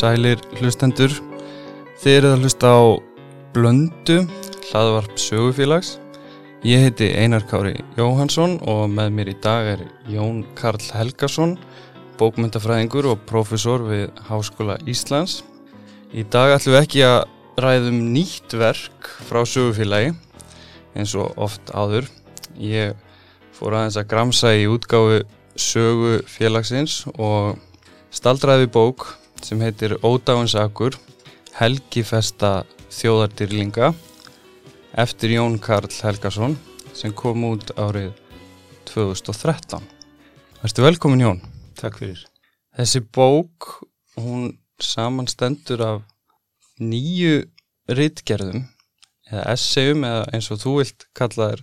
Sælir hlustendur, þið eruð að hlusta á Blöndu, hlaðvarp sögufélags. Ég heiti Einar Kári Jóhansson og með mér í dag er Jón Karl Helgason, bókmyndafræðingur og profesor við Háskóla Íslands. Í dag ætlum við ekki að ræðum nýtt verk frá sögufélagi eins og oft áður. Ég fór aðeins að gramsa í útgáfu sögufélagsins og staldraði bók sem heitir Ódáinsakur Helgifesta þjóðardýrlinga eftir Jón Karl Helgason sem kom út árið 2013 Værstu velkomin Jón. Takk fyrir. Þessi bók, hún samanstendur af nýju ritgerðum eða essayum eða eins og þú vilt kalla þær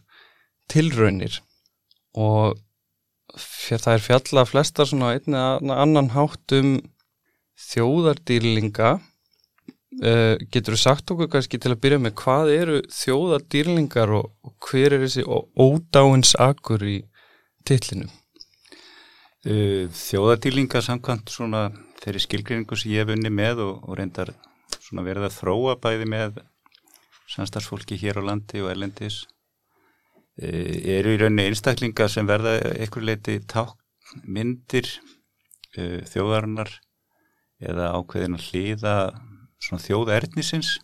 tilraunir. Og það er fjalla flestar svona einn eða annan hátt um þjóðardýrlinga uh, getur þú sagt okkur kannski til að byrja með hvað eru þjóðardýrlingar og, og hver er þessi ódáinsakur í titlinum? Uh, þjóðardýrlingar samkvæmt svona þeirri skilgreiningu sem ég hef unni með og, og reyndar svona verið að þróa bæði með samstagsfólki hér á landi og erlendis uh, eru í rauninni einstaklingar sem verða einhver leiti tákmyndir uh, þjóðarinnar eða ákveðin að hlýða svona þjóðernisins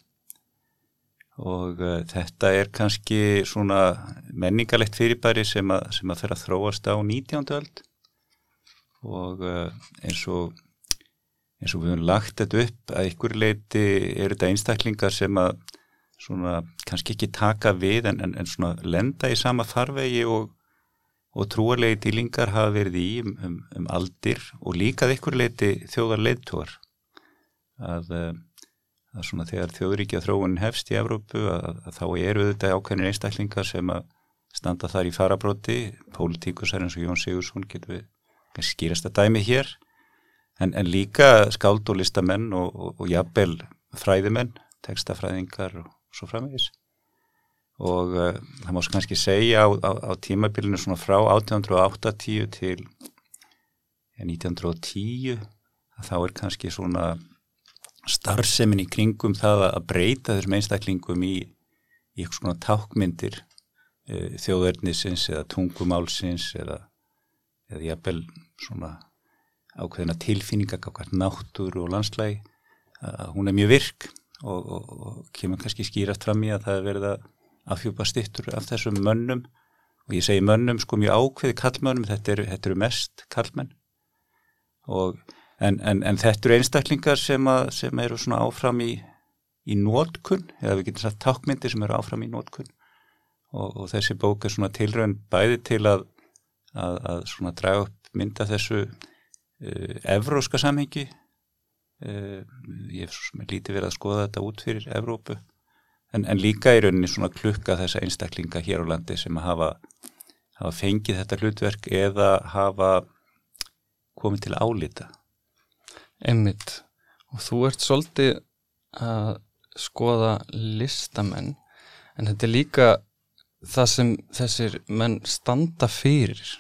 og uh, þetta er kannski svona menningalegt fyrirbæri sem að, sem að fyrir að þróast á 19. öld og uh, eins og eins og við höfum lagt þetta upp að ykkur leiti eru þetta einstaklingar sem að svona kannski ekki taka við en, en, en svona lenda í sama farvegi og og trúarlegi dýlingar hafa verið í um, um, um aldir og líkað ykkur leiti þjóðar leittóar að, eh, að svona þegar þjóðríkja þróun hefst í Evrópu að, að þá eru þetta ákveðinir einstaklingar sem að standa þar í farabróti pólitíkusar eins og Jón Sigursson getur við skýrast að dæmi hér. En, en líka skáld og listamenn og, og, og jafnvel fræðimenn, textafræðingar og svo framvegis og uh, það má svo kannski segja á, á, á tímabilinu svona frá 1880 til ja, 1910 að þá er kannski svona starfsemin í kringum það að breyta þessum einstaklingum í, í eitthvað svona tákmyndir uh, þjóðverðnisins eða tungumálsins eða, eða jafnvel svona ákveðina tilfinningar náttúr og landslægi að hún er mjög virk og, og, og kemur kannski skýrast fram í að það er verið að afhjúpa stittur af þessum mönnum. Og ég segi mönnum sko mjög ákveði kallmönnum, þetta eru, þetta eru mest kallmenn og, en, en, en þetta eru einstaklingar sem, að, sem eru svona áfram í, í nótkunn, eða við getum sagt tákmyndi sem eru áfram í nótkunn og, og þessi bók er svona tilrönd bæði til að, að, að svona draga upp mynda þessu uh, evróska samhengi. Uh, ég sem lítið verið að skoða þetta út fyrir Evrópu en, en líka í rauninni svona klukka þessa einstaklinga hér á landi sem að hafa, hafa fengið þetta hlutverk eða hafa komið til álita. Emmitt, og þú ert svolítið að skoða listamenn, en þetta er líka það sem þessir menn standa fyrir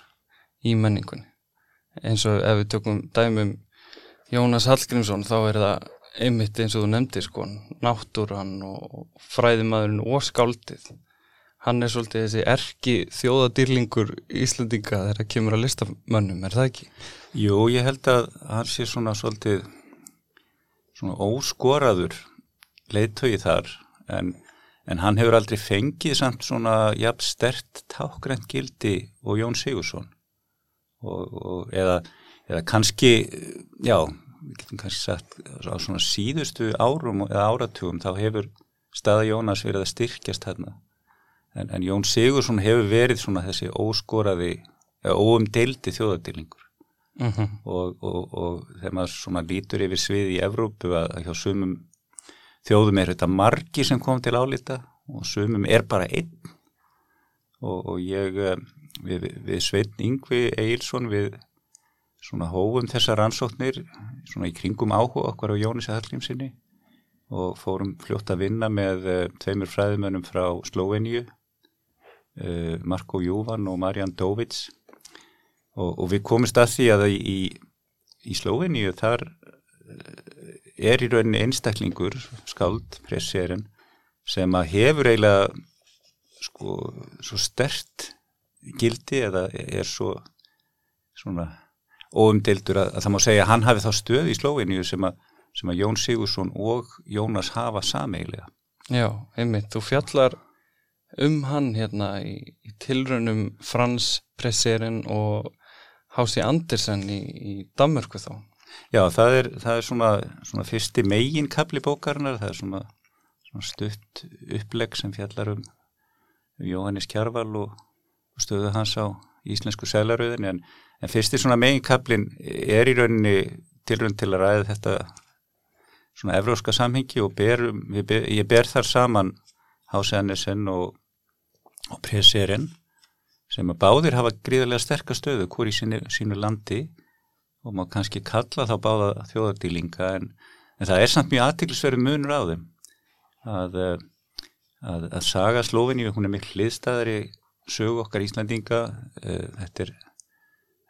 í menningunni. Eins og ef við tökum dæmum Jónas Hallgrímsson þá er það einmitt eins og þú nefndir sko náttúran og fræðimaðurinn og skáldið hann er svolítið þessi erki þjóðadýrlingur Íslandinga þegar það kemur að listamönnum, er það ekki? Jú, ég held að hann sé svona svolítið svona óskoraður leittögi þar en, en hann hefur aldrei fengið samt svona jafn stert tákgrænt gildi og Jón Sigursson og, og eða, eða kannski já við getum kannski sagt á svona síðustu árum eða áratugum þá hefur staða Jónas verið að styrkjast hérna en, en Jón Sigursson hefur verið svona þessi óskoraði eða óumdeildi þjóðardýlingur uh mhm. -huh. og, og, og þegar maður svona lítur yfir svið í Evrópu að, hjá sumum þjóðum er þetta margi sem kom til álita og sumum er bara einn og, og ég eh, við, við Sveitn Yngvi Eilsson við svona hófum þessar rannsóknir svona í kringum áhuga okkar á Jónis Hallgrímsinni og fórum fljótt að vinna með uh, tveimur fræðimönnum frá Sloveníu uh, Marko Júvan og Marjan Dovits. Og, og við komumst að því að í, í Sloveníu þar uh, er í rauninni einstaklingur, skáld, presserinn, sem að hefur eiginlega sko svo stert gildi eða er svo svona óumdildur að, að það má segja að hann hafi þá stöð í slóinju sem sem að Jón Sigursson og Jónas hafa sameigilega. Já, einmitt, þú fjallar um hann hérna í, í tilraunum Frans Presserinn og Hási Andersen í, í Danmörku þá. Já, það er, það er svona, svona fyrsti megin kapli bókarinnar, það er svona, svona stutt upplegg sem fjallar um Jóhannes Kjarval og stöðu hans á íslensku sælaröðin en, en fyrsti svona megin kaplin er í rauninni tilrönd til að ræða þetta svona evróska samhengi og ber, ber, ég ber þar saman Hási Andersen og, og Presserinn sem að báðir hafa gríðarlega sterkastöðu hvori í sínu, sínu landi og má kannski kalla þá báða þjóðardýlinga en, en það er samt mjög aðtiklisverið munur á þeim að, að, að saga Slófinni, hún er miklu hliðstæðari sögu okkar Íslandinga eh, þetta er,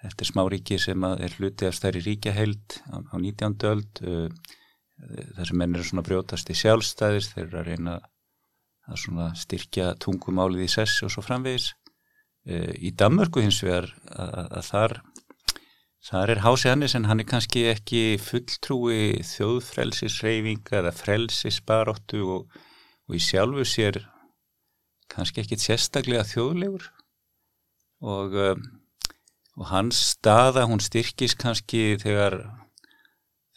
þetta er smáríki sem er hluti af stærri ríkjaheld á, á 19. öld þar sem menn eru svona brjótast í sjálfstæðis þeir eru að reyna að styrkja tungumálið í sess og svo framvegis í Danmörku hins vegar að, að þar þar er Hási Hannesson, hann er kannski ekki fulltrúi þjóðfrelsisreyfinga eða frelsisbaróttu og, og í sjálfu sér kannski ekki sérstaklega þjóðlegur og, og hans staða, hún styrkis kannski þegar,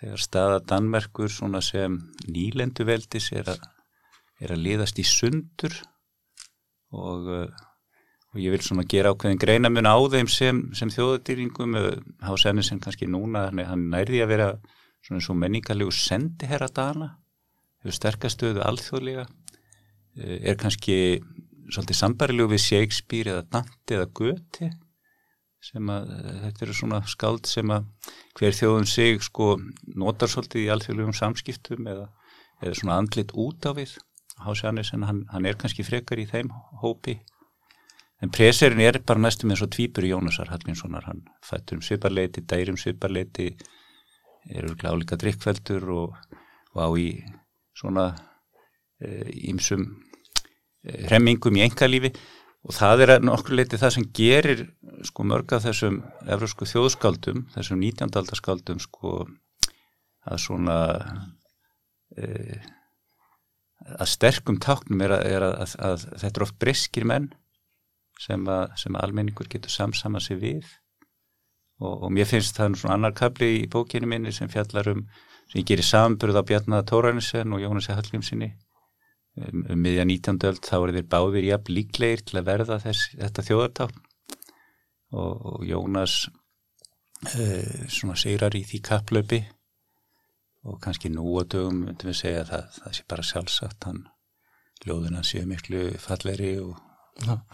þegar staða Danmerkur svona sem nýlenduveldis er er að liðast í sundur. Og og ég vil svona gera ákveðin greinamun á þeim sem, sem þjóðadýringum Hásenni sem kannski núna hann nærði að vera svona svo menningarlegu sendi herra dana hefur sterkastöðu alþjóðlega eh, er kannski svolítið sambarilegu við Shakespeare eða Dante eða Goethe sem að þetta eru svona skald sem að hver þjóðun sig sko notar svolítið í alþjóðlegum samskiptum eða, eða svona andlit út á við. Hásenni sem hann, hann er kannski frekar í þeim hópi. En preserinn er bara næstum eins og tvýpur Jónasar Hallgrímssonar, hann fættur um sviparleiti, dæri um sviparleiti, er álíka drikkveldur og, og á í svona ímsum e, e, hremmingum í engalífi og það er nokkur leiti það sem gerir sko mörg af þessum evrósku þjóðskaldum, þessum 19. aldarskaldum sko að svona e, að sterkum táknum er að, er að, að, þetta er oft breskir menn sem að, að almenningur getur samsama sig við og, og mér finnst það svona annar kabli í bókinu minni sem fjallar um, sem gerir samburð á Bjarnaða Tóranisen og Jónasi Hallgrímsinni um, um miðja 19. öld þá er þeir báðir jafn líklegir til að verða þess, þetta þjóðartán og, og Jónas uh, svona segrar í því kaplöpi og kannski nú á dögum myndum við segja að það, það sé bara sjálfsagt hann ljóðuna séu miklu falleri og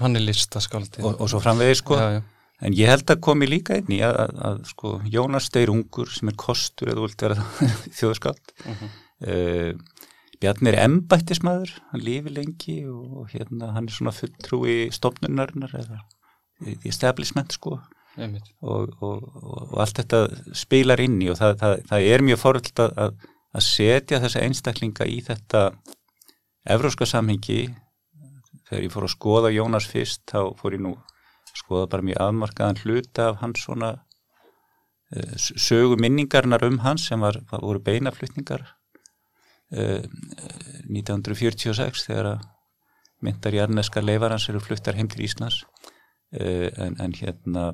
hann er listaskaldi og, og svo framvegið sko já, já. en ég held að komi líka inn í að, að, að sko Jónas Steir Ungur sem er kostur eða vilt vera þjóðskald uh -huh. uh, Bjarni er embættismæður hann lifi lengi og hérna hann er svona fulltrúi stofnunarinnar eða í establishment sko. Og, og allt þetta spilar inn í og það, það, það er mjög fóröld að, að setja þessa einstaklinga í þetta evróska samhengi. Þegar ég fór að skoða Jónas fyrst þá fór ég nú að skoða bara mjög afmarkaðan hluta af hans svona uh, sögu minningarnar um hans sem var, var voru beinaflutningar uh, 1946 þegar að myndar jarneska leifarans eru fluttar heim til Íslands. Uh, en, en hérna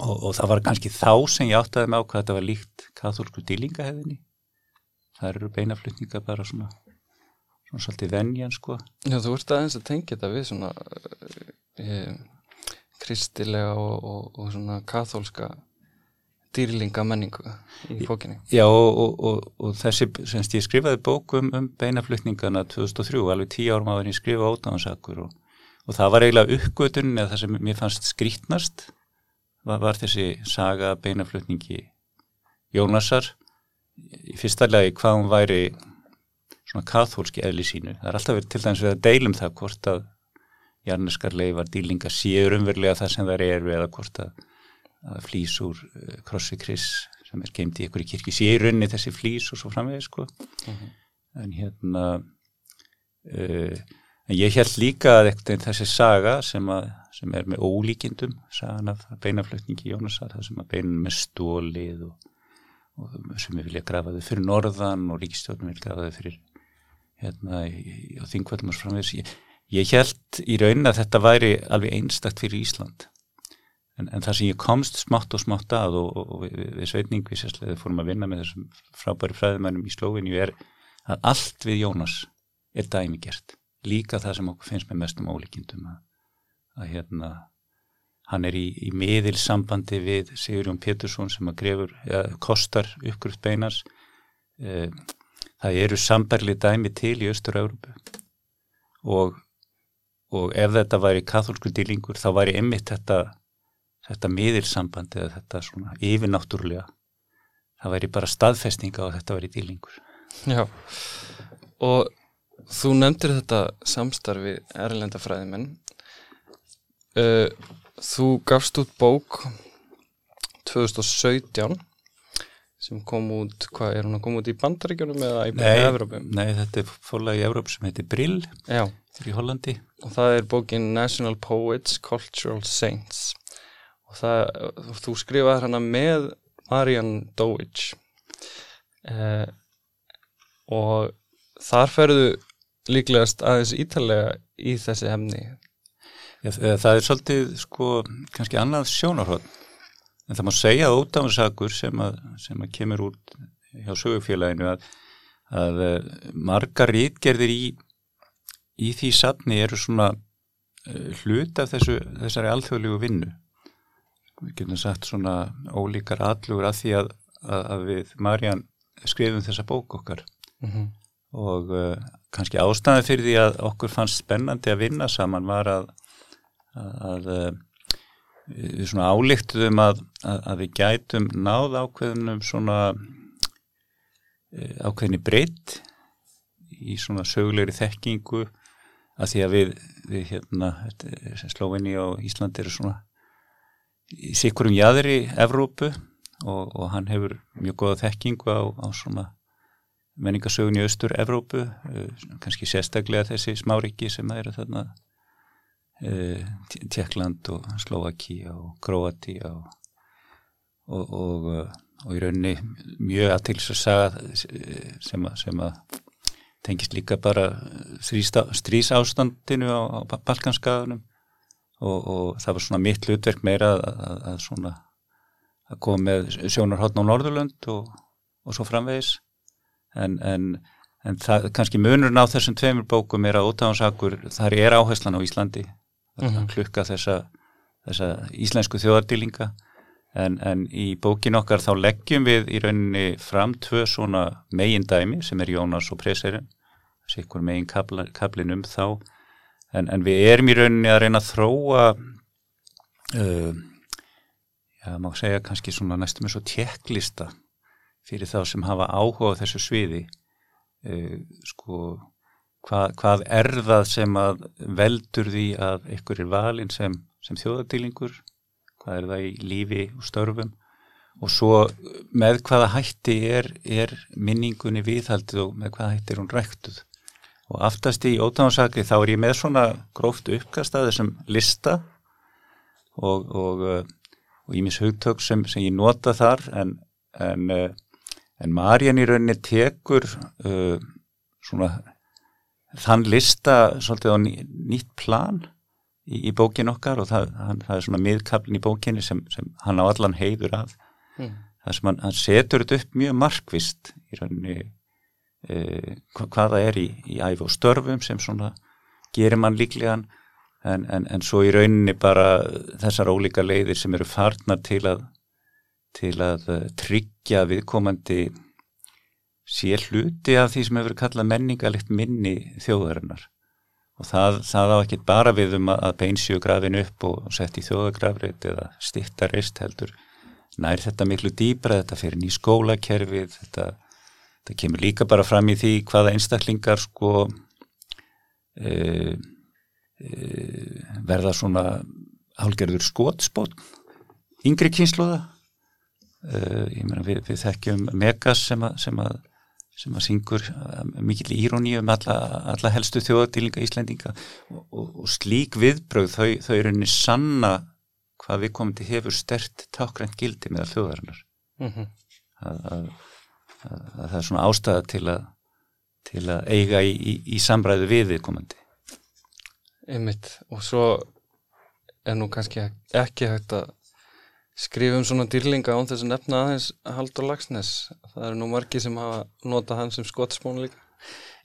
og, og það var kannski þá sem ég áttaði með á hvað þetta var líkt katholsku dýlingahefðinni það eru beinaflutningar bara svona svona svolítið venjan sko. Já, þú ert aðeins að tengja þetta við svona e, kristilega og, og, og svona kathólska dýrlinga menningu í fókinni Já, og, og þessi, semst ég skrifaði bókum um beinaflutningana 2003, alveg tíu árum en ég skrifa átáðansakur og það var eiginlega uppgötun eða það sem mér fannst skrítnast var, var þessi saga beinaflutningi Jónasar í fyrsta lagi hvað hún væri svona kathólski eðli sínu. Það er alltaf verið til dæmis við að deilum það hvort að jarneskar leifar dýlinga séur umverulega það sem það eru eða hvort að, að flýs úr uh, krossi kris sem er keimt í ykkur í kirkju sé í rauninni þessi flýs og svo framvegið sko. Mhm. en hérna uh, en ég held líka að þessi saga sem, að, sem er með ólíkindum sagan af beinaflutningi Jónasar það sem að beinum með stólið og, og sem við vilja grafa þau fyrir norðan og ríkistjóðnum vilja grafa þau fyrir hérna á þingvöldum og svo framvegis. Ég, ég held í raunin að þetta væri alveg einstakt fyrir Ísland En, en það sem ég komst smátt og smátt að og, og, og við, við sveitning við sérslega fórum að vinna með þessum frábæri fræðumænum í Slóvinju er að allt við Jónas er dæmigert. Líka það sem okkur finnst með mestum ólíkindum að, að hérna hann er í, í miðilsambandi við Sigurjón Pétursson sem að grefur, ja, kostar uppgruft beinas. Eh, það eru sambarli dæmi til í Östur-Európu og, og ef þetta væri katholsku dýlingur þá væri ymmit þetta þetta miðilsamband eða þetta svona yfirnáttúrulega það væri bara staðfestinga og þetta væri dýlingur. Já, og þú nefndir þetta samstarfi erlenda fræðimenn. Uh, þú gafst út bók 2017 sem kom út, hvað er hún að koma út í bandaríkjunum eða í Evrópum? Nei, þetta er fórlega í Evróp sem heitir Brill Já, í Hollandi. og það er bókin National Poets, Cultural Saints og það, þú skrifaði hana með Marian Dowich uh, og þar ferðu líklegast aðeins ítalega í þessi hefni Já, það er svolítið sko kannski annað sjónarhótt en það má segja að ódáðansakur sem, sem að kemur út hjá sögufélaginu að, að margar rítgerðir í, í því safni eru svona uh, hlut af þessu, þessari alþjóðlegu vinnu við getum sagt svona ólíkar allugur að því að, að við Marjan skrifum þessa bók okkar mm -hmm. og uh, kannski ástæði fyrir því að okkur fannst spennandi að vinna saman var að að við svona álíktuðum að, að, að við gætum náð ákveðnum svona ákveðinni breytt í svona sögulegri þekkingu að því að við, við hérna, Slóvinni og Íslandi eru svona í sikurum jæðri Evrópu og, og hann hefur mjög goða þekkingu á, á svona menningasögun í austur Evrópu, kannski sérstaklega þessi smáriki sem eru þarna Tjekkland og Slovaki og Kroati og, og, og, og í rauninni mjög aðtils að saga sem að, sem að tengist líka bara strísástandinu á, á Balkanskaðunum og það var svona mitt hlutverk meira að, að, að svona að koma með sjónarhóttn á Norðurlönd og svo framvegis. En, en En það, kannski munurinn á þessum tveimur bókum er að ótáðansakur, þar er áherslan á Íslandi. Mm -hmm. klukka þessa, þessa íslensku þjóðardýlinga. En, en í bókin okkar þá leggjum við í rauninni fram tvö svona megin dæmi sem er Jónas og Preserinn sikkur megin kablin um þá en, en við erum í rauninni að reyna að þróa uh, já, má segja kannski svona næstum eins og tjekklista fyrir þá sem hafa áhuga á þessu sviði uh, sko hvað, hvað er það sem að veldur því að ykkur er valinn sem, sem þjóðardýlingur, hvað er það í lífi og störfum? Og svo með hvaða hætti er, er minningunni viðhaldið og með hvaða hætti er hún ræktuð og aftast í ótáðansakri þá er ég með svona gróft uppkast að þessum lista og, og, og ég mis hugtök sem, sem ég nota þar en, en, en Marjan í rauninni tekur uh, svona þann lista svolítið á ný, nýtt plan í, í bókin okkar og það, hann, það er svona miðkablin í bókinni sem, sem hann á allan heiður af mm. það sem hann, hann setur þetta upp mjög markvist í rauninni e, hvaða er í, í æfi og störfum sem svona gerir mann líklegan. En, en, en svo í rauninni bara þessar ólíka leiðir sem eru farnar til að til að tryggja viðkomandi sé hluti af því sem hefur kallað menningalegt minni þjóðarinnar. Og það, það á ekki bara við um að beinsju grafin upp og setja í þjóðagrafrið eða styrta reist heldur. Nær þetta miklu dýbra, þetta fyrir ný skólakerfið þetta, þetta kemur líka bara fram í því hvaða einstaklingar sko e, e, verða svona hálgerður skotspót yngri kynsluða uh, ég meina við, við þekkjum Megas sem að, sem að, sem að syngur mikill íróni um alla, alla helstu þjóðatílinga Íslendinga. Og, og, og slík viðbröð þau, þau eru henni sanna hvað við komum til hefur stert tákrænt gildi með þjóðarinnar. Mm -hmm. að, að, að það er svona ástæða til að til að eiga í, í, í samræðu við viðkomandi. Einmitt. Og svo er nú kannski ekki hægt að skrifa um svona dýrlinga án þess að nefna aðeins Haldur Lagsnes það eru nú margi sem hafa notað hann sem skottsmón líka.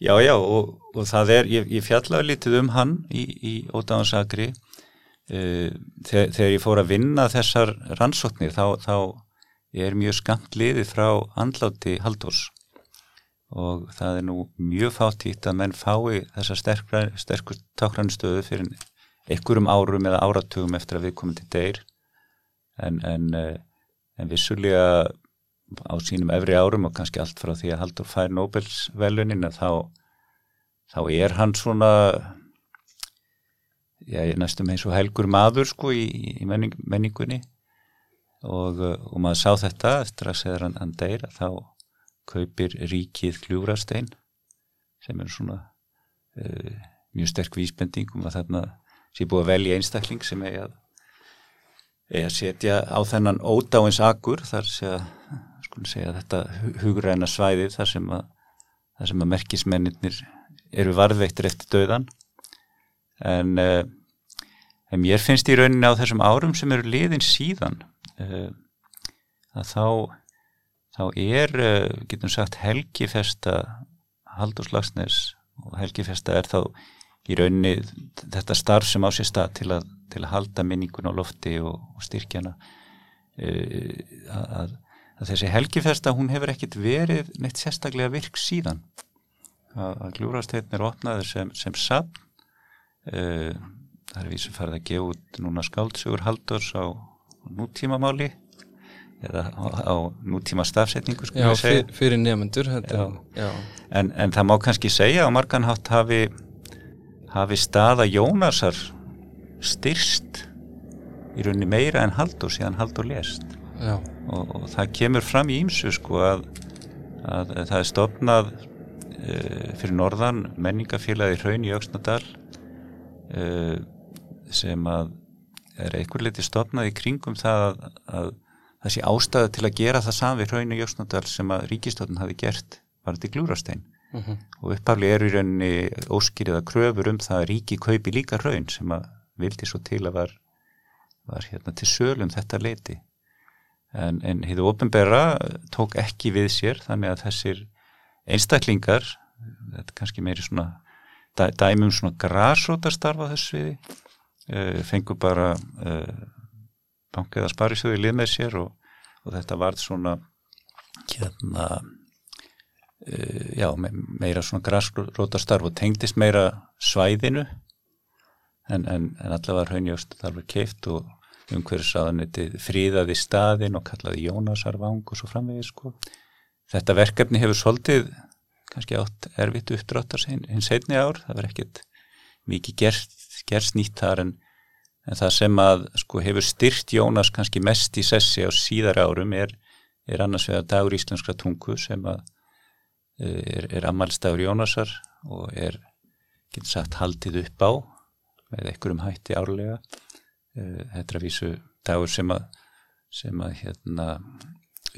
Já, já, og, og það er, ég, ég fjallaði lítið um hann í, í Ódáðansagri uh, þegar, þegar ég fór að vinna þessar rannsóknir þá, þá er mjög skamt liðið frá andláti Haldurs og það er nú mjög fátítt að menn fái þessa sterkur tákranstöðu fyrir einhverjum árum eða áratugum eftir að við komum til deyr. En, en, eh, en vissulega á sínum efri árum og kannski allt frá því að Haldur fær Nobels velunin þá, þá er hann svona já, næstum eins og helgur maður sko í, í menning, menningunni og, og maður sá þetta eftir að segja hann, deyra þá kaupir ríkið kljúrastein sem er svona uh, mjög sterk vísbending um að þarna sé búið að velja einstakling sem er að, er að setja á þennan ódáins agur þar sé að, segja, þetta hugræna svæði þar sem að, þar sem að merkismennir eru varðveittir eftir döðan en, uh, en mér finnst í rauninni á þessum árum sem eru liðin síðan að þá þá er, getum sagt, helgifesta Haldurslagsnes og helgifesta er þá í rauninni þetta starf sem á sér stað til að, til að halda minningun á lofti og, og styrkjana uh, að, að þessi helgifesta hún hefur ekkit verið neitt sérstaklega virk síðan. Að, er opnaður sem, sem sann uh, það er sem farið að gefa út núna skáltsugur Haldurs á nútímamáli eða á, á nútíma stafsetningu Já, fyr, fyrir nefnendur en, en það má kannski segja á marganhátt hafi hafi staða Jónasar styrst í rauninni meira en Haldur síðan Haldur lest og, og það kemur fram í ímsu sko að, að, að það er stopnað uh, fyrir norðan menningafélagi Hraun í Öksnadal uh, sem að er einhver liti stopnað í kringum það að, að þessi ástæða til að gera það sami Hraun í Öksnadal sem að ríkistofn hafi gert var þetta í glúrastein mhm. -huh. og uppafli er í rauninni óskýriða kröfur um það að ríki kaupi líka raun sem að vildi svo til að var, var hérna til sölum þetta leiti en, en hefðu ofinbera tók ekki við sér þannig að þessir einstaklingar þetta er kannski meiri svona dæ, dæmum svona grásrótastarfa þessu viði uh, fengur bara uh, bankið að spari svo í lið með sér og, og þetta varð svona hérna Uh, já, meira svona græsrótastarf og tengdist meira svæðinu en, en, en allavega hraunjóst þar var keift og umhverfisáðaniti fríðaði staðin og kallaði Jónasarvang og svo framvegið sko. Þetta verkefni hefur svolítið kannski átt erfitt uppdráttar hinn setni ár, það verður ekkert mikið gerst, gerst nýtt þar en, en það sem að sko hefur styrt Jónas kannski mest í sessi á síðar árum er, er annars vegar dagur íslenskra tungu sem að er, er ammælstafur Jónasar og er, getur sagt, haldið upp á með einhverjum hætti árlega. Eh, þetta er að vísu dagur sem að sem að hérna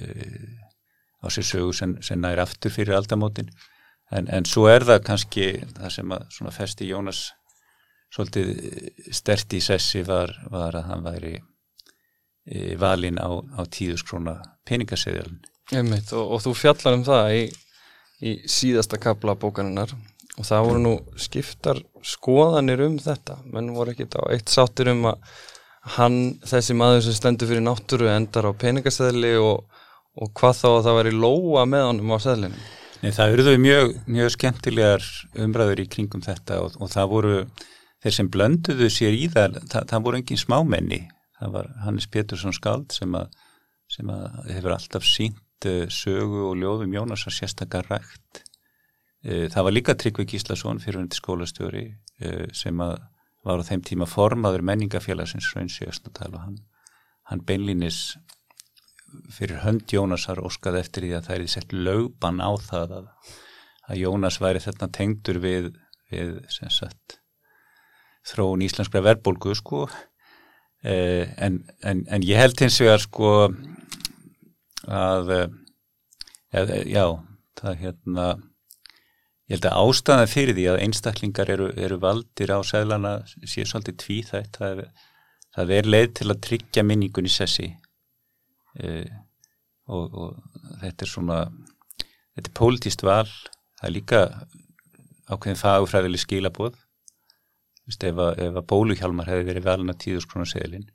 uh, á sér sögu sem, sem nær aftur fyrir aldamótin. En, en svo er það kannski það sem að festi Jónas svolítið stert í sessi var, var að hann væri e, valin á, á tíðuskrona peningaseðjalinn og, og þú fjallar um það í í síðasta kapla bókaninnar og það voru nú skiptar skoðanir um þetta. Menn voru ekkit á eitt sáttir um að hann, þessi maður sem stendur fyrir náttúru endar á peningaseðli og, og hvað þá að það væri lóa með honum á seðlinu Nei, það eruðu mjög, mjög skemmtilegar umræður í kringum þetta og, og það voru þeir sem blönduðu sér í það, það, það voru engin smámenni það var Hannes Pétursson Skald sem að, sem að hefur alltaf sínt Eh, sögu og ljóðum Jónasar sérstakar rægt. Eh, það var líka Tryggvi Gíslason fyrirhundi skólastjóri eh, sem var á þeim tíma formaður menningafélagsins Raunsjöfsnadal og hann, hann beinlínis fyrir hönd Jónasar óskað eftir því að það er sett lögban á það að, að Jónas væri þetta tengdur við, við sagt, þróun íslenskra verbulgu sko. Eh, en, en, en ég held hins vegar sko að eð, já, það hérna ég held að ástæða fyrir því að einstaklingar eru, eru valdir á seglana sé svolítið tvíþætt. Það það er leið til að tryggja minningun í sessi. Uh, og, og þetta er svona þetta er pólitíst val. Það er líka ákveðin fagfræðileg skilabóð ef, að, að bóluhjálmar hefði verið valin að tíðuskronaseðlin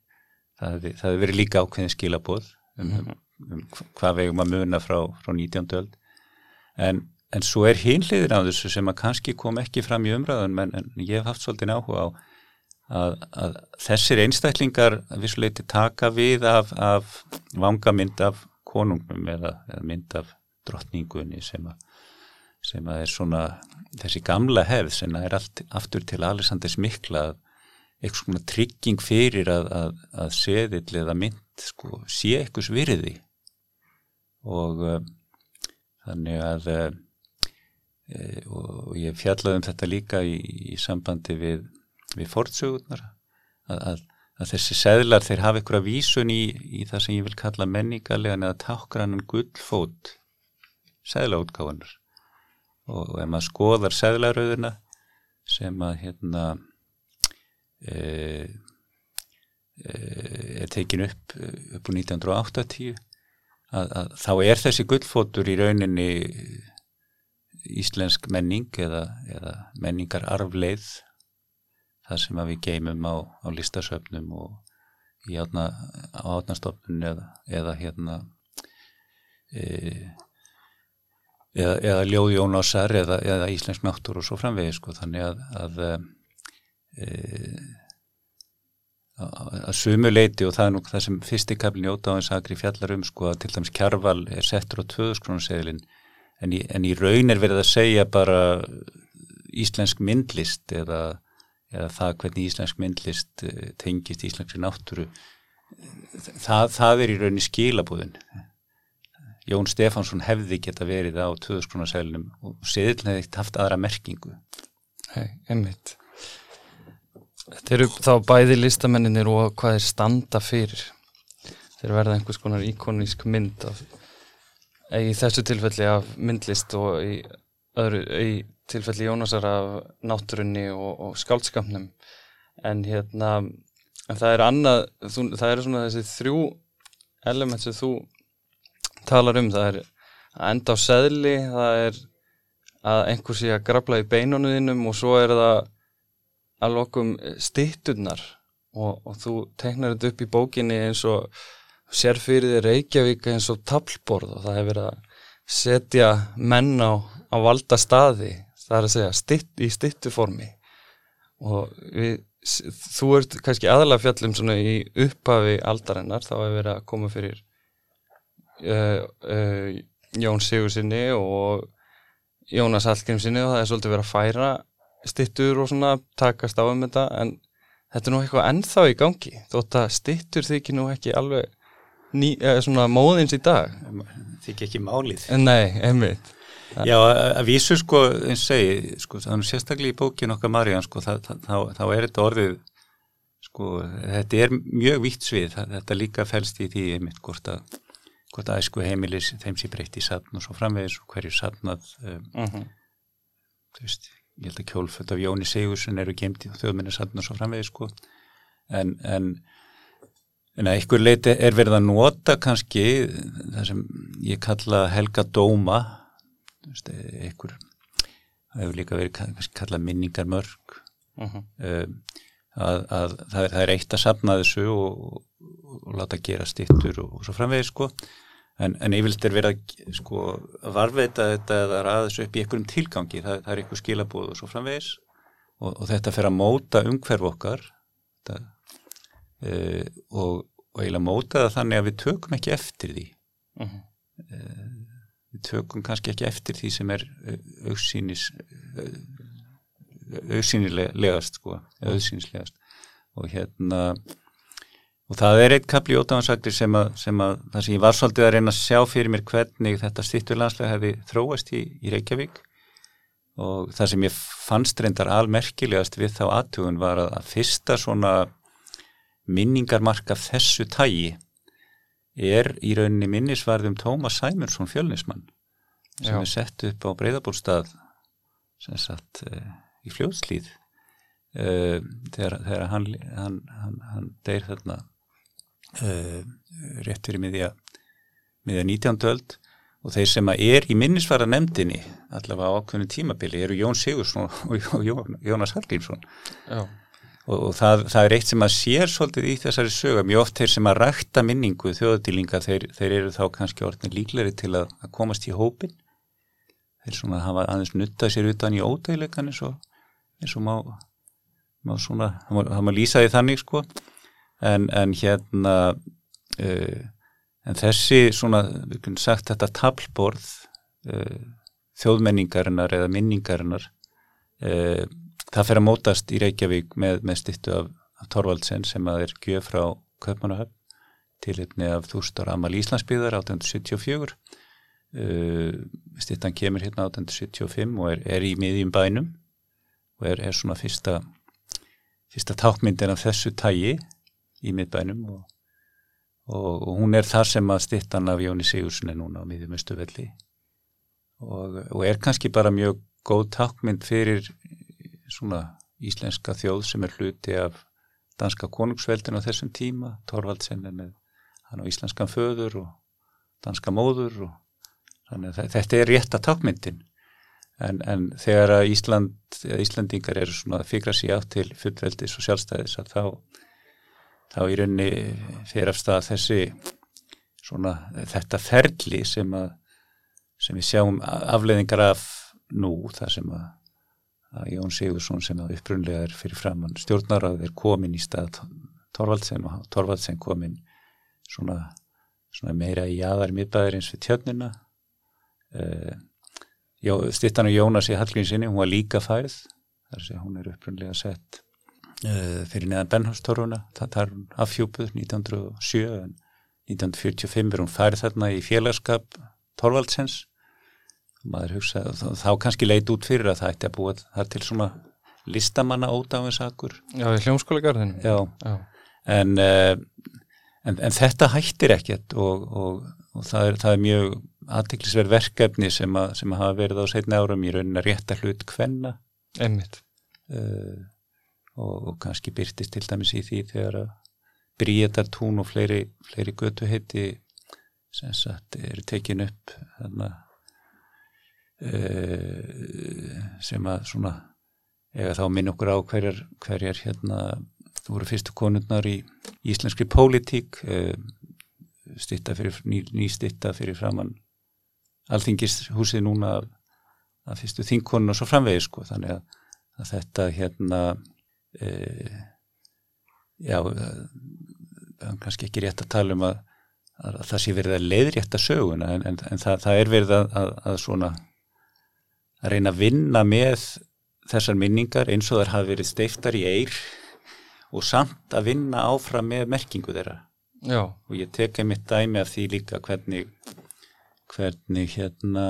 það hefði, það hefði verið líka ákveðin skilabóð um, um, um hvað vegum að muna frá, frá 19. öld en, en svo er hinliðir á þessu sem að kannski kom ekki fram í umræðun en, en ég hef haft svolítið áhuga á að, að þessir einstaklingar vissuleiti taka við af, af vangamynd af konungnum eða, eða mynd af drottningunni sem að, sem að er svona þessi gamla hefð sem er allt aftur til Alessanders mikla eitthvað svona trygging fyrir að, að, að seðill eða mynd sko, sé eitthvað svirði og uh, þannig að uh, og ég fjallaði um þetta líka í, í sambandi við við fortsögurnar að, að, að þessi seðlar þeir hafa ykkur að vísun í, í það sem ég vil kalla menningarlegan eða tákrannan gullfót seðlaútgáðunar og, ef maður skoðar seðlarauðina sem að hérna e, e, er tekin upp upp úr 1980 að, að þá er þessi gullfótur í rauninni íslensk menning eða, eða menningar arfleið það sem við geymum á, á listasöfnum og í átna, á átnastofnun eða, eða hérna e, eða, eða ljóði ónásar eða, eða íslensk náttúr og svo framvegi sko þannig að að, e, að sumu leiti og það er nú það sem fyrsti kaflin í ótáðinsagri fjallar um sko að til dæmis kjarval er settur á tvöðuskrónuseglin en, en í raun er verið að segja bara íslensk myndlist eða eða það hvernig íslensk myndlist eh, tengist íslenski náttúru. Það, það er í rauninni skilabúðin Jón Stefánsson hefði geta verið á töðuskronarsælunum og seðilin hefði haft aðra merkingu. Hei, einmitt. Þeir eru þá bæði listamenninir og hvað er standa fyrir. Þeir verða einhvers konar íkonísk mynd af, í þessu tilfelli af myndlist og í öðru, í tilfelli Jónasar af náttúrunni og, og skáldskamnum en hérna en það er annað, þú, það eru svona þessi þrjú element sem þú talar um, það er að enda á seðli, það er að einhver sé að grabla í beinunuðinum og svo er það að lokum stitturnar og, og þú tegnar þetta upp í bókinni eins og sér fyrir þið Reykjavík eins og tablborð og það hefur verið að setja menn á, á valda staði það er að segja stitt, í stittuformi og við, þú ert kannski aðalega fjallum í upphafi aldarinnar þá hefur verið að koma fyrir uh, Jón Sigursinni og Jónas Hallgrímsinni og það er svolítið verið að færa stittur og svona takast á um þetta en þetta er nú eitthvað ennþá í gangi þótt að stittur þykir nú ekki alveg ný, svona móðins í dag. Þykir ekki málið. Nei, einmitt. Já, að vísu sko, eins segi, sko, þannig sérstaklega í bókin okkar Marjan, sko, það, það, þá, þá er þetta orðið, sko, þetta er mjög vítt svið, þetta líka fælst í því einmitt hvort að, hvort að æsku heimilis þeim sé breytt í satn og svo framvegis og hverju satnað, um, uh -huh. þú veist, ég held að kjólföld af Jóni Sigurðsson eru gemt í þjóðminni satn og svo framvegis, sko, en, en, en að einhver leiti er verið að nota kannski það sem ég kalla helga dóma, einhver það hefur líka verið kallað minningar mörg uh -huh. um, að, að það, er, það er eitt að sapna þessu og, og láta gera stittur og, og svo framvegið sko en, en yfirlt er verið að sko varveita þetta eða ræða þessu upp í einhverjum tilgangi, það, það er einhver skilabóð og svo framvegis. Og, og þetta fer að móta umhverf okkar. Þetta, uh, og eiginlega móta það þannig að við tökum ekki eftir því. Uh -huh. uh, við tökum kannski ekki eftir því sem er auðsýnis auðsýnilegast sko, auðsýnislegast og hérna og það er eitt kapli ótáðansaktir sem að, sem að það sem ég var svolítið að reyna að sjá fyrir mér hvernig þetta stýtturlandslega hefði þróast í, í Reykjavík og það sem ég fannst reyndar almerkilegast við þá aðtugun var að, fyrsta svona minningarmark af þessu tægi er í rauninni minnisvarðum Tómas Sæmursson fjölnismann sem Já. er sett upp á breyðabólstað sem satt uh, í fljóðslíð uh, þegar, þegar hann, hann, hann, hann deyr þarna uh, rétt fyrir miðja miðja 19. öld. Og þeir sem að er í minnisvara nefndinni allavega á ákveðinu tímabili eru Jón Sigursson og Jón, Jónas Hallgrímsson. Já, og, og það, það er eitt sem að sér svolítið í þessari söga, mjög oft þeir sem að rækta minningu þjóðadýlinga, þeir, þeir eru þá kannski orðin líkleri til að, að komast í hópin þeir svona hafa aðeins nuttað sér utan í ódæðleikan eins og, eins og má, má svona, það má, það má lýsa því þannig sko en, en hérna uh, en þessi svona, við kunum sagt þetta tablborð uh, þjóðmenningarinnar eða minningarinnar uh, það fer að mótast í Reykjavík með, með stittu af, af Torvaldsen sem að er gjöf frá Kaupmannahöfn til einni af þústar Amal Íslandsbyðar 1874 uh, stittan kemur hérna 1875 og er, er í miðjum bænum og er, er svona fyrsta fyrsta tákmyndin af þessu tægi í miðbænum og, og, og hún er þar sem að stittan af Jóni Sigurssoni núna á miðjum östuvelli og, og er kannski bara mjög góð tákmynd fyrir svona íslenska þjóð sem er hluti af danska konungsveldin á þessum tíma, Torvaldsen er með hann á íslenskan föður og danska móður og þannig að þetta er rétta tákmyndin en, en þegar að Ísland, Íslandingar eru svona að fikra sér átt til fullveldis og sjálfstæðis að þá þá í rauninni fyrir af stað þessi svona þetta ferli sem að sem við sjáum afleðingar af nú þar sem að að Jón Sigursson sem að upprunlega er fyrir framann stjórnarað er komin í stað Torvaldsen og Torvaldsen komin svona, svona meira í aðar miðbæðir eins við tjörnina. Uh, stittan og Jónas í Hallgrínsinni, hún var líka færð þar sé hún er upprunlega sett fyrir neðan Benhástorfuna það er afhjúpuð 1907 en 1945 er hún færð þarna í félagskap Torvaldsens hugsa, þá, þá kannski leit út fyrir að það ætti að búa það til svona listamanna ódáðinsakur já í hljómskólagarðinu já, Já, en, uh, en, en þetta hættir ekkert og, og, og það, er, það er mjög aðtiklisverð verkefni sem, að, sem að hafa verið á setni árum í rauninni að rétta hlut kvenna. Einmitt. Uh, og, og kannski byrtist til dæmis í því þegar að Bríetar tún og fleiri, fleiri götu heiti sem sagt eru tekin upp þarna uh, sem að svona eða þá minn okkur á hverjar, hverjar hérna voru fyrstu konurnar í íslenskri pólitík uh, stitta fyrir, ný, ný stitta fyrir framann alþingishúsið núna af, af fyrstu þingkonun og svo framvegis sko. Þannig að, að þetta hérna uh, já er kannski ekki rétt að tala um að, að, að það sé verið að leiðrétta söguna en, en, en það, það er verið að, að svona að reyna að vinna með þessar minningar eins og þær hafi verið steiftar í eir og samt að vinna áfram með merkingu þeirra. Já, og ég teka mitt dæmi af því líka hvernig hvernig hérna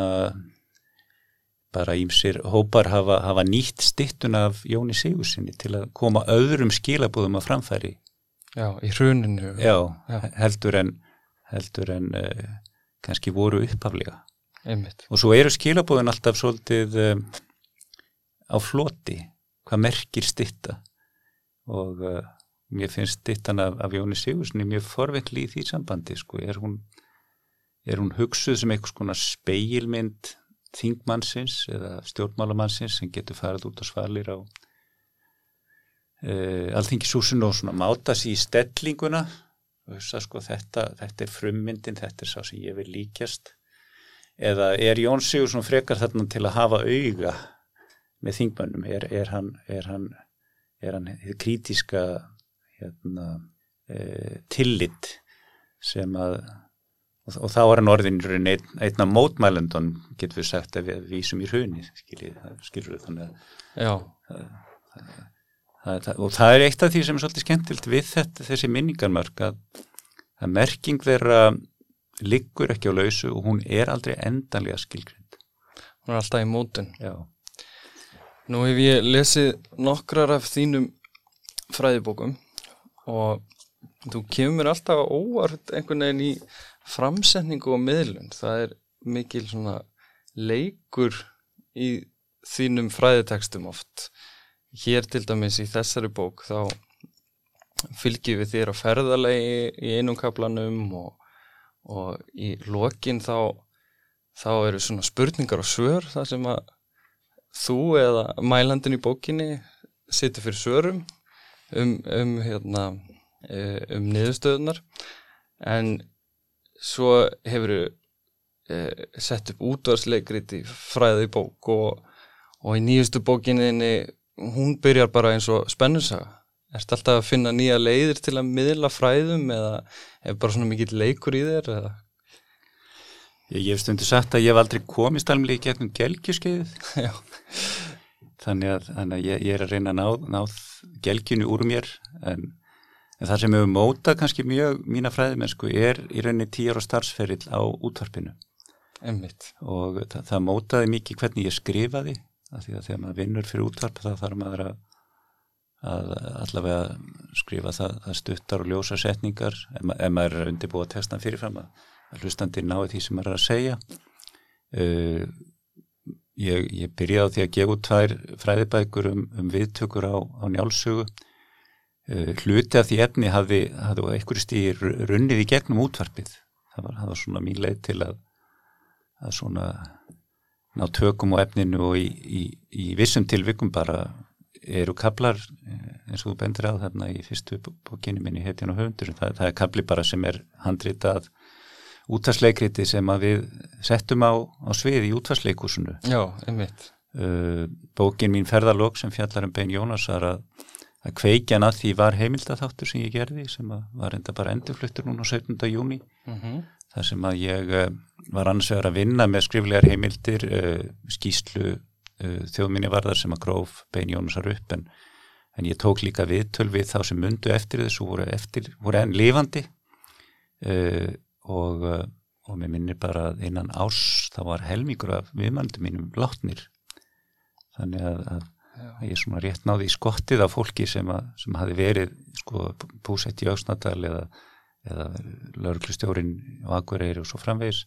bara ímsir hópar hafa, hafa nýtt stittun af Jóni Sigursinni til að koma öðrum skilabúðum að framfæri. Já, í hruninu. Já, Já. heldur en heldur en uh, kannski voru upphaflega. Einmitt. Og svo eru skilabúðin alltaf svolítið um, á floti hvað merkir stitta og uh, mér finnst stittan af, af Jóni Sigurssoni mjög forvittli í því sambandi sko, er hún, er hún hugsuð sem einhvers konar speilmynd þingmannsins eða stjórnmálamannsins sem getur farið út á svalir á uh, alþingisúsinu og svona máta sér í stellinguna. Og þess að sko þetta, þetta er frummyndin, þetta er sá sem ég vil líkjast. Eða er Jón Sigursson frekar þarna til að hafa auga með þingmönnum? Er, er hann er hann, er hann hið krítiska hérna, e, tillit sem að og, og þá er hann orðinur einn, einn af mótmælendun getur við sagt að við vísum í hruni skilur við þannig að Já, það, það, og það er eitt af því sem er svolítið skemmtilt við þetta, þessi minningarmörk að, að merking þeirra liggur ekki á lausu og hún er aldrei endanlega skilgrind. Hún er alltaf í mótun. Já. Nú hef ég lesið nokkrar af þínum fræðibókum og þú kemur alltaf óvart einhvern veginn í framsetningu og miðlun. Það er mikil svona leikur í þínum fræðitekstum oft. Hér til dæmis í þessari bók þá fylgjum við þér á ferðalegi í einum kaplanum og, og í lokin þá, þá eru svona spurningar og svör þar sem að þú eða mælandin í bókinni situr fyrir svörum um, um, hérna, e, um niðurstöðunar en svo hefur e, sett upp útvarsleikrit í fræði bók og, og í nýjustu bókinni hún byrjar bara eins og spennursaga Erst alltaf að finna nýja leiðir til að miðla fræðum eða er bara svona mikill leikur í þér eða? Ég, hef stundu sagt að ég hef aldrei komist alveg í gegnum gelgjuskeið þannig að, þannig að ég, ég er að reyna að ná, ná gelgjunu úr mér en, en það sem hefur mótað kannski mjög mína fræðimennsku er í rauninni tíjar og starfsferill á útvarpinu. Einmitt. og það, það mótaði mikið hvernig ég skrifaði af því að þegar maður vinnur fyrir útvarp þá þarf maður að, að allavega skrifa það, það stuttar og ljósa setningar. Ef, ef maður er undirbúið að texta fyrirfram að, að hlustandi nái því sem maður er að segja. Uh, ég, ég byrjaði á því að gefa út tvær fræðibækur um, um viðtökur á, á njálsugu hluti af því efni hafði, hafði einhverju stíð runnið í gegnum útvarpið. Það var, það var svona mín leið til að að svona ná tökum og efninu og í, í, í vissum tilvikum bara eru kablar eins og þú bendur á þarna í fyrstu bókinu minni hetjan og höfundur. Það, það er kabli bara sem er handritað útvarsleikriti sem að við settum á, á svið í útvarsleikúsinu Já, einmitt. Uh, Bókin mín ferðalók sem fjallar um Bein Jónasar að, að kveikjan að því var heimildatháttur sem ég gerði sem var enda bara endurfluttur núna á 17. júni mm -hmm. þar sem að ég uh, var annars vegar að vinna með skriflegar heimildir uh, skýslu þjóðminni varðar sem að gróf Bein Jónasar upp en, en ég tók líka viðtöl við þá sem mundu eftir þessu voru, eftir, voru enn lifandi og, og mér minnir bara að innan ás þá var helmingur af viðmændum mínum látnir þannig að, að ég svona rétt náði í skottið af fólki sem, að, sem hafi verið sko búsett í Öksnadal eða, eða lauruglustjórin og Akureyri og svo framvegis.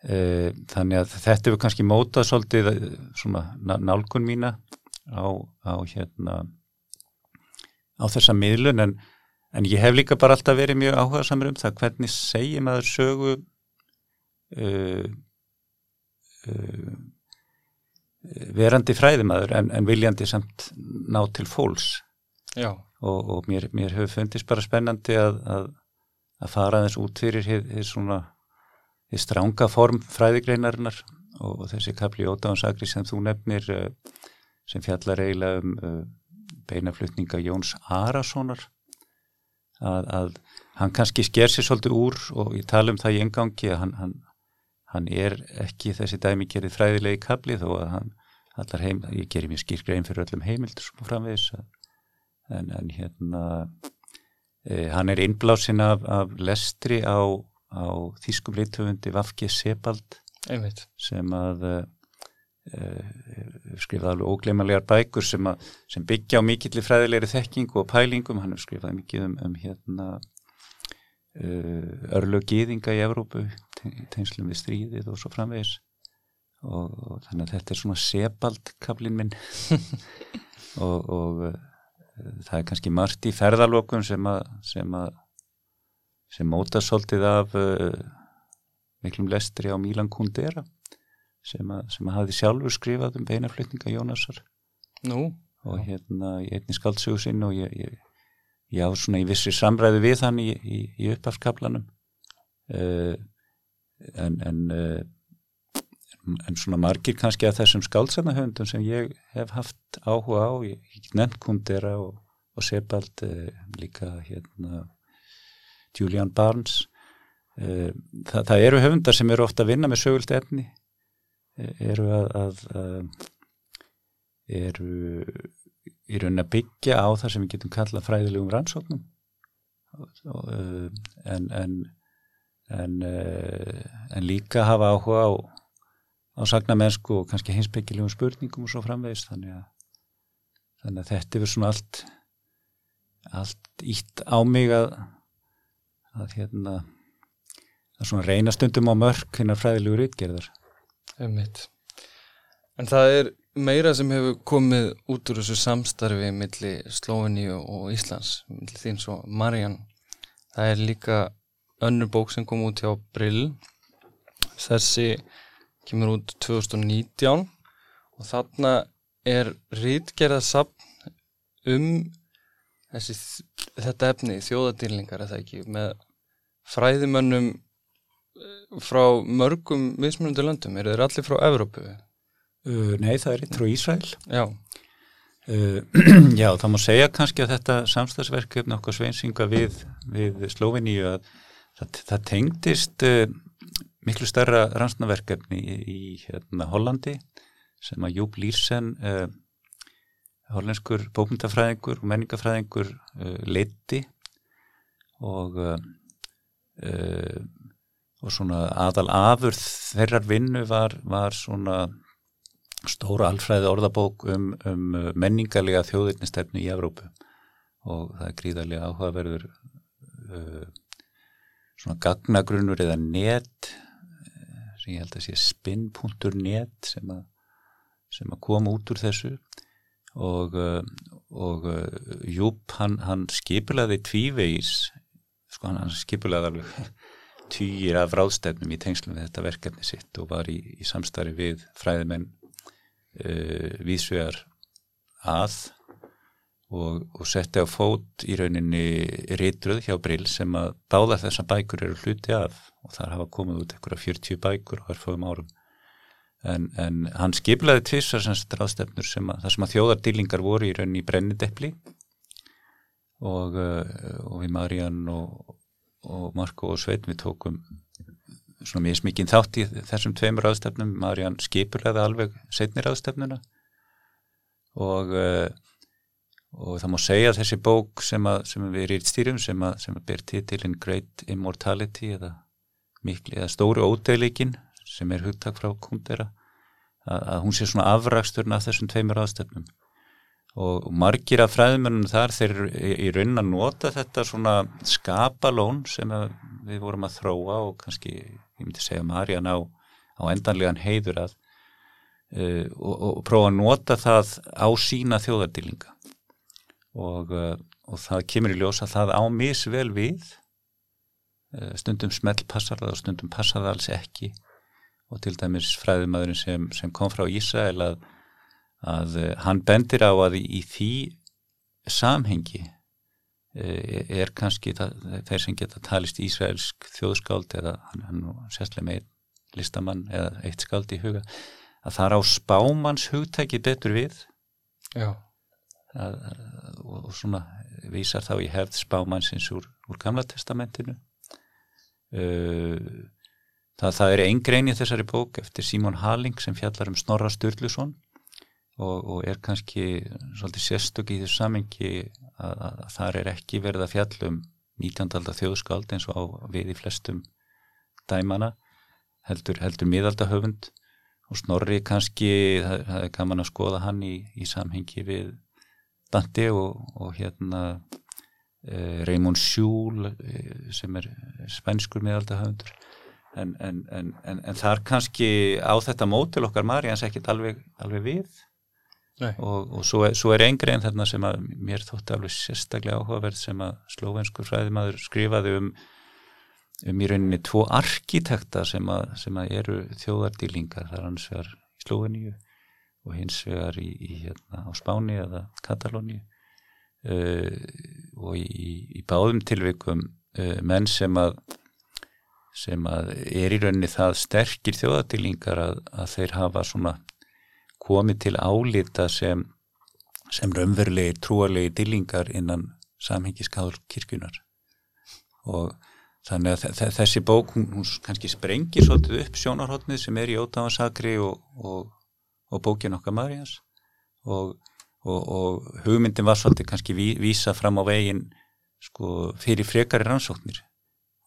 E, þannig að þetta hefur kannski mótað svolítið svona nálgun mína á, á hérna á þessa miðlun. En En ég hef líka bara alltaf verið mjög áhuga samar um það hvernig segir maður sögu uh, uh, verandi fræðimaður en, en viljandi samt ná til fólks. Og, og mér, mér hefur fundist bara spennandi að, að, að fara þess út fyrir því svona því stránga form fræðigreinarinnar og, og þessi kapli ódáðansagri sem þú nefnir uh, sem fjallar eiginlega um uh, beinaflutninga Jóns Arasonar. Að, að hann kannski sker sér svolítið úr og ég tala um það í engangi að hann, hann, hann er ekki þessi dæmi gerið fræðilegi kabli þó að hann allar heim, ég gerir mér skýrgrein fyrir öllum heimildur sem framvegis en, en hérna e, hann er innblásin af, af lestri á, á þýskum leithöfundi Vafki Sebald Einmitt. sem að skrifað alveg ógleymanlegar bækur sem, að, sem byggja á mikillir fræðilegri þekkingu og pælingum, hann hefur skrifað mikið um, um hérna uh, örlögiðinga í Evrópu tegnslum við stríðið og svo framvegis. Og, og þannig að þetta er svona sebald kablin minn. Og, og uh, það er kannski margt í ferðalokun sem að sem, sem móta svolítið af uh, miklum lestri á Mílan Kundera sem að, sem að hafi sjálfur skrifað um beinaflutninga Jónasar. Nú, og hérna í einni skaldsögu sinn og ég, ég, ég á svona í vissi samræðu við hann í, í, í uppafskaplanum uh, en en, uh, en svona margir kannski að þessum skáldsarnahöndum sem ég hef haft áhuga á ég, ég nefnt Kundera og, og Sebald uh, líka hérna Julian Barnes. Það, það eru höfundar sem eru ofta að vinna með sögult efni. Eru að, að, að eru í raunin að byggja á það sem við getum kallað fræðilegum rannsóknum uh, en, en, en, uh, en líka hafa áhuga á, á sagnamennsku og kannski hinsbyggilegum spurningum og svo framvegist þannig að, þannig að þetta er svona allt allt ítt á mig að, að hérna að svona reyna stundum á mörk hinnar fræðilegur ytgerðar. Einmitt. En það er meira sem hefur komið út úr þessu samstarfi millir Slóveníu og Íslands, millir þín svo Marjan. Það er líka önnur bók sem kom út hjá Brill. Þessi kemur út 2019 og þarna er rítgerðarsapn um þessi, þetta efni, þjóðadýrlingar, það ekki, með fræðimönnum eh, frá mörgum mismunandi löndum, eru þeir allir frá Evrópu? Uh, nei, það er frá Ísrael. Já. Uh, já, það má segja kannski að þetta samstagsverkefni okkar sveinsinga við, við Slóveníu að það, það tengdist uh, miklu starra rannsnaverkefni í, í hérna, Hollandi sem að Júb Lýrsen uh, hollenskur bókmyndafræðingur og menningafræðingur uh, leiti og uh, og svona aðal afurð þeirrar vinnu var, var svona stóra alfræði orðabók um, um menningarlega þjóðirnistefnu í Evrópu. Og það er gríðarlega áhugaverður uh, svona gagnagrunnur eða net sem ég held að sé spinn.net sem sem að koma út úr þessu. Og, og Júp hann, hann skipilaði tvívegis sko hann, hann skipilaði alveg týjir af ráðstefnum í tengslum við þetta verkefni sitt og var í, í samstarfi við fræðimenn uh, viðsvegar að og, og setti á fót í rauninni reytruð hjá Brill sem að báða þessa bækur eru hluti af og þar hafa komið út einhverja 40 bækur á hverfum árum. En, en hann skiplaði tvissar semst ráðstefnur sem að sem að þjóðardýlingar voru í rauninni í brennidepli og, uh, og við Marjan og, og Marko og Sveit við tókum svona mjög smikinn þátt í þessum tveimur ráðstefnum. Marjan skipulaði alveg setni ráðstefnuna. Og uh, og það má segja þessi bók sem, að, sem við erum í stýrum sem að, sem að ber titilinn Great Immortality eða, mikli, eða stóru ódeileikin sem er hugtak frá kundera að, hún sé svona afraksturna af þessum tveimur ástefnum og, og margir af fræðumennunum þar þeir í, í raunin að nota þetta svona skapalón sem við vorum að þróa og kannski, ég myndi segja Marjan á, á endanlegan heiður að uh, og, og prófa að nota það á sína þjóðardýlinga. Og, og það kemur í ljós að það á misvel við stundum smelt passar það og stundum passar það alls ekki. Og til dæmis fræðumæðurinn sem, sem kom frá Ísrael að, að hann bendir á að í, í því samhengi er kannski það, þeir sem geta talist Ísraelsk þjóðskáld eða hann, hann sérslega með listamann eða eitt skáld í huga að það er á spámanns hugtæki betur við? Já. Að, og, og svona vísar þá í hefð spámannsins úr, úr gamla testamentinu. Uh, það, það er eingrein í þessari bók eftir Símón Haling sem fjallar um Snorra Sturluson og, og er kannski svolítið sérstök í þessu samengi að, að, þar er ekki verið að fjallum 19. aldar þjóðskald eins og á við í flestum dæmana heldur, heldur miðaldahöfund og Snorri kannski, það, það er gaman að skoða hann í, í samhengi við Dante og, og hérna uh, Raymond Schul uh, sem er spænskur meðaldahöfundur en, en, en, en þar kannski á þetta mótil okkar Marjans ekkert alveg, alveg við. Og, og svo, svo er einn grein þarna sem að mér þótti alveg sérstaklega áhugaverð sem að slóvenskur fræðimaður skrifaði um um í rauninni tvo arkitekta sem að, sem að eru þjóðardýlingar. Þar hans vegar í Slóveníu og hins vegar í, í hérna á Spáni eða Katalóni uh, og í, í báðum tilvikum uh, menn sem að sem að er í rauninni það sterkir þjóðatilingar að, að þeir hafa svona komið til álita sem sem raunverulegi trúarlegi dilingar innan samhengiskál kirkunar og þannig að þessi bók hún, hún kannski sprengir svolítið upp sjónarhóttnið sem er í ótáðansakri og, og og bókin okkar Marjans og, og, hugmyndin var svolítið kannski ví, vísa fram á veginn sko, fyrir frekari rannsóknir.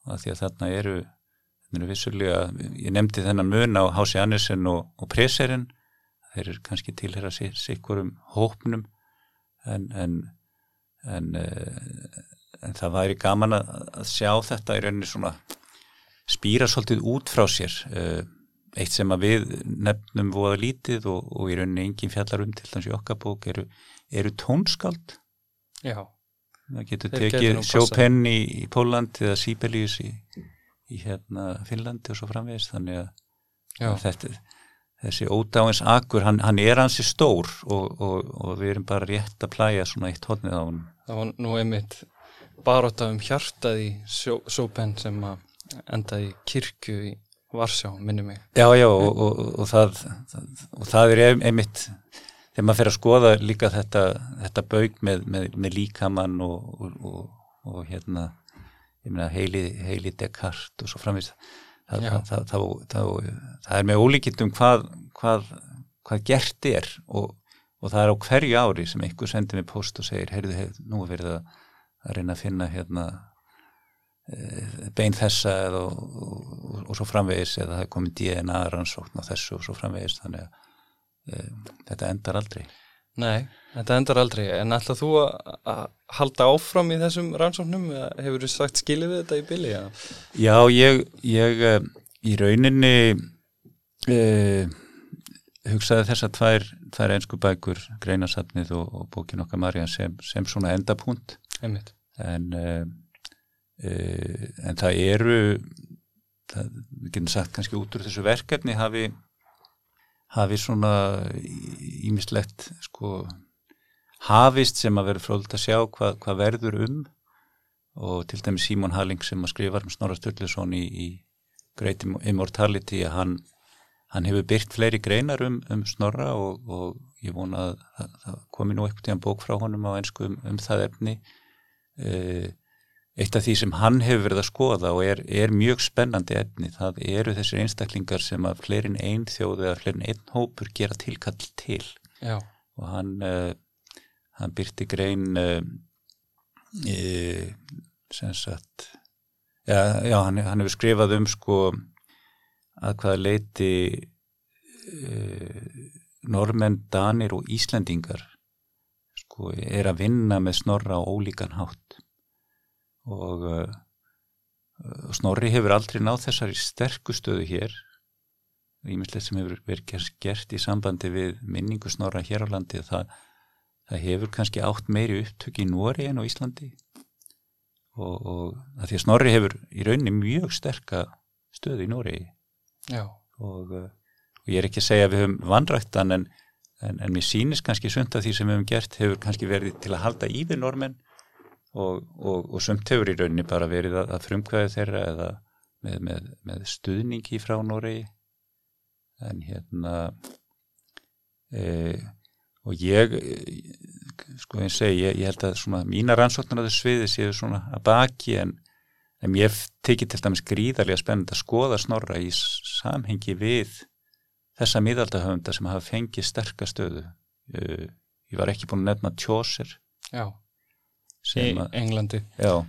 Og því að þarna eru, þarna eru vissulega, ég nefndi þennan mun á Hási Annesen og, Preserinn þeir eru kannski tilhera sikkurum hópnum en, en, en, eh, en það væri gaman að, að sjá þetta í rauninni svona spýra svolítið út frá sér eh, eitt sem að við nefnum voða lítið og, og í rauninni engin fjallar um til þess að okkar bók eru, eru tónskald Já. Það getur tekið Chopin í, í Póland eða Sibelius í, í hérna Finnlandi og svo framvegist þannig að þetta, þessi ódáins akkur, hann, hann er hansi stór og, og, og við erum bara rétt að plæja svona eitt hodnið á hann Það var nú einmitt baróta um hjartað í Chopin sem endaði kirkju í Varsjá, minni mig. Já, já, og, og það, það, það er einmitt þegar maður fer að skoða líka þetta, þetta baug með, með, með líkamann og, og, og, og hérna meina, heili, heili Descartes og svo framvist það, það, það, það er með ólíkittum hvað, hvað, hvað gert er og það er á hverju ári sem einhver sendir mig post og segir heyrðu, heyrðu, nú verður það að reyna að finna hérna e, bein þessa eða, og svo framvegis eða það er komið DNA rannsókn á þessu og svo framvegis þannig að þetta endar aldrei Nei, þetta endar aldrei. En ætlað þú að halda áfram í þessum rannsóknum? Hefur þú sagt skilið við þetta í bylli? Já, ég, ég eh, í rauninni eh, hugsaði þess að tvær, tvær einsku bækur greinasafnið og, og bókin okkar Marja sem, sem svona endapunkt. En, eh, eh, en það eru það, við getum sagt kannski út úr þessu verkefni hafi hafi svona ímislegt sko hafist sem að vera fróðilegt að sjá hvað, hvað verður um. Og til dæmi Símón Halling sem að skrifa um Snorra Sturluson í, í Great Immortality að hann, hann hefur byrt fleiri greinar um, um Snorra og, og ég vona að það komi nú eitthvað tíðan bók frá honum á einsku um, um það efni. Eða eitt af því sem hann hefur verið að skoða og er, er mjög spennandi efni, það eru þessir einstaklingar sem að fleirin einn þjóð eða fleirin einn hópur gera tilkall til já. og hann uh, hann byrti grein uh, e, sem sagt já, já hann, hann hefur skrifað um sko að hvaða leiti uh, normenn, danir og íslendingar sko er að vinna með snorra á ólíkan hátt og uh, Snorri hefur aldrei náð þessari sterkustöðu hér. Ímislegt sem hefur verið gert í sambandi við minningu Snorra hér á landi það, það hefur kannski átt meiri upptök í Nóri en á Íslandi. Og, og að því að Snorri hefur í rauninni mjög sterka stöðu í Nóri og, uh, og ég er ekki að segja að við höfum vanræktan en, en, en mér sýnist kannski sund af því sem við höfum gert hefur kannski verið til að halda í við normenn og, og, og sumt hefur í rauninni bara verið að, að frumkvæði þeirra eða með, með, með stuðningi frá Noregi. En hérna e, og ég sko eins segi, ég, ég held að svona mína rannsóknar á þessu sviði séu svona að baki en, en ég tekið til dæmis gríðarlega spennend að skoða snorra í samhengi við þessa miðaldahöfunda sem hafa fengið sterkastöðu ég var ekki búin að nefna tjósir. Já í Englandi já,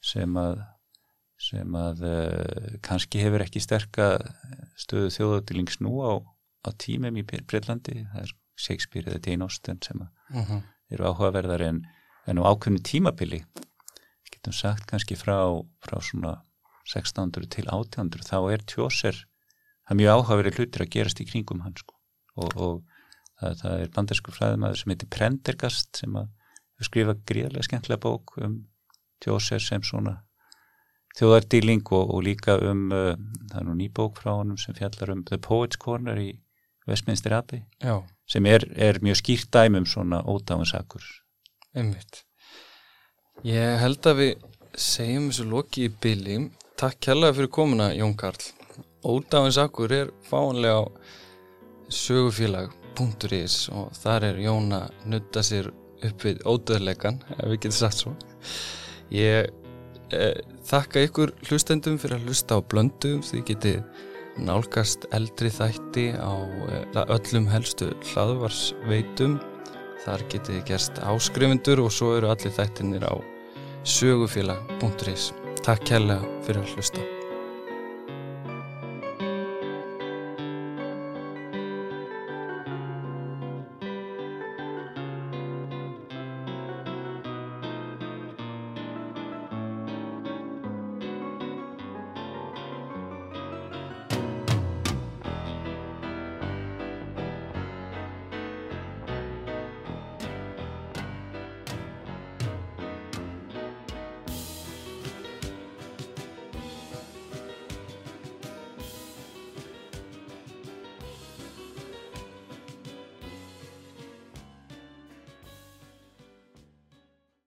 sem að sem að uh, kannski hefur ekki sterka stöðu þjóðatilings nú á, á tímum í Breitlandi, það er Shakespeare eða Jane Austen sem uh mhm. -huh. eru áhugaverðar en, en á ákveðinu tímabili getum sagt kannski frá, frá svona 1600 til 1800 þá er tjóser það er mjög áhugaverið hlutir að gerast í kringum hans sko. og, og það, það er bandersku fræðumæður sem heitir Prendergast sem að skrifa gríðarlega skemmtilega bók um tjóser sem svona þjóðardýling og, og líka um uh, það er nú ný bók frá honum sem fjallar um The Poets Corner í Westminster Abbey Já. sem er, er mjög skýrt dæmum svona ódáðansakur Umvitt Ég held að við segjum þessu loki í bylli Takk kærlega fyrir komuna Jón Karl. Ódáðansakur er fáanlega á sögufélag.is og þar er Jón að nutta sér upp við ódöðleikan ef við getum sagt svo. Ég eh, þakka ykkur hlustendum fyrir að hlusta á blöndum því getið nálgast eldri þætti á eh, öllum helstu hlaðvarsveitum. Þar getið gerst áskrifundur og svo eru allir þættinir á sögufélag.is Takk kærlega fyrir að hlusta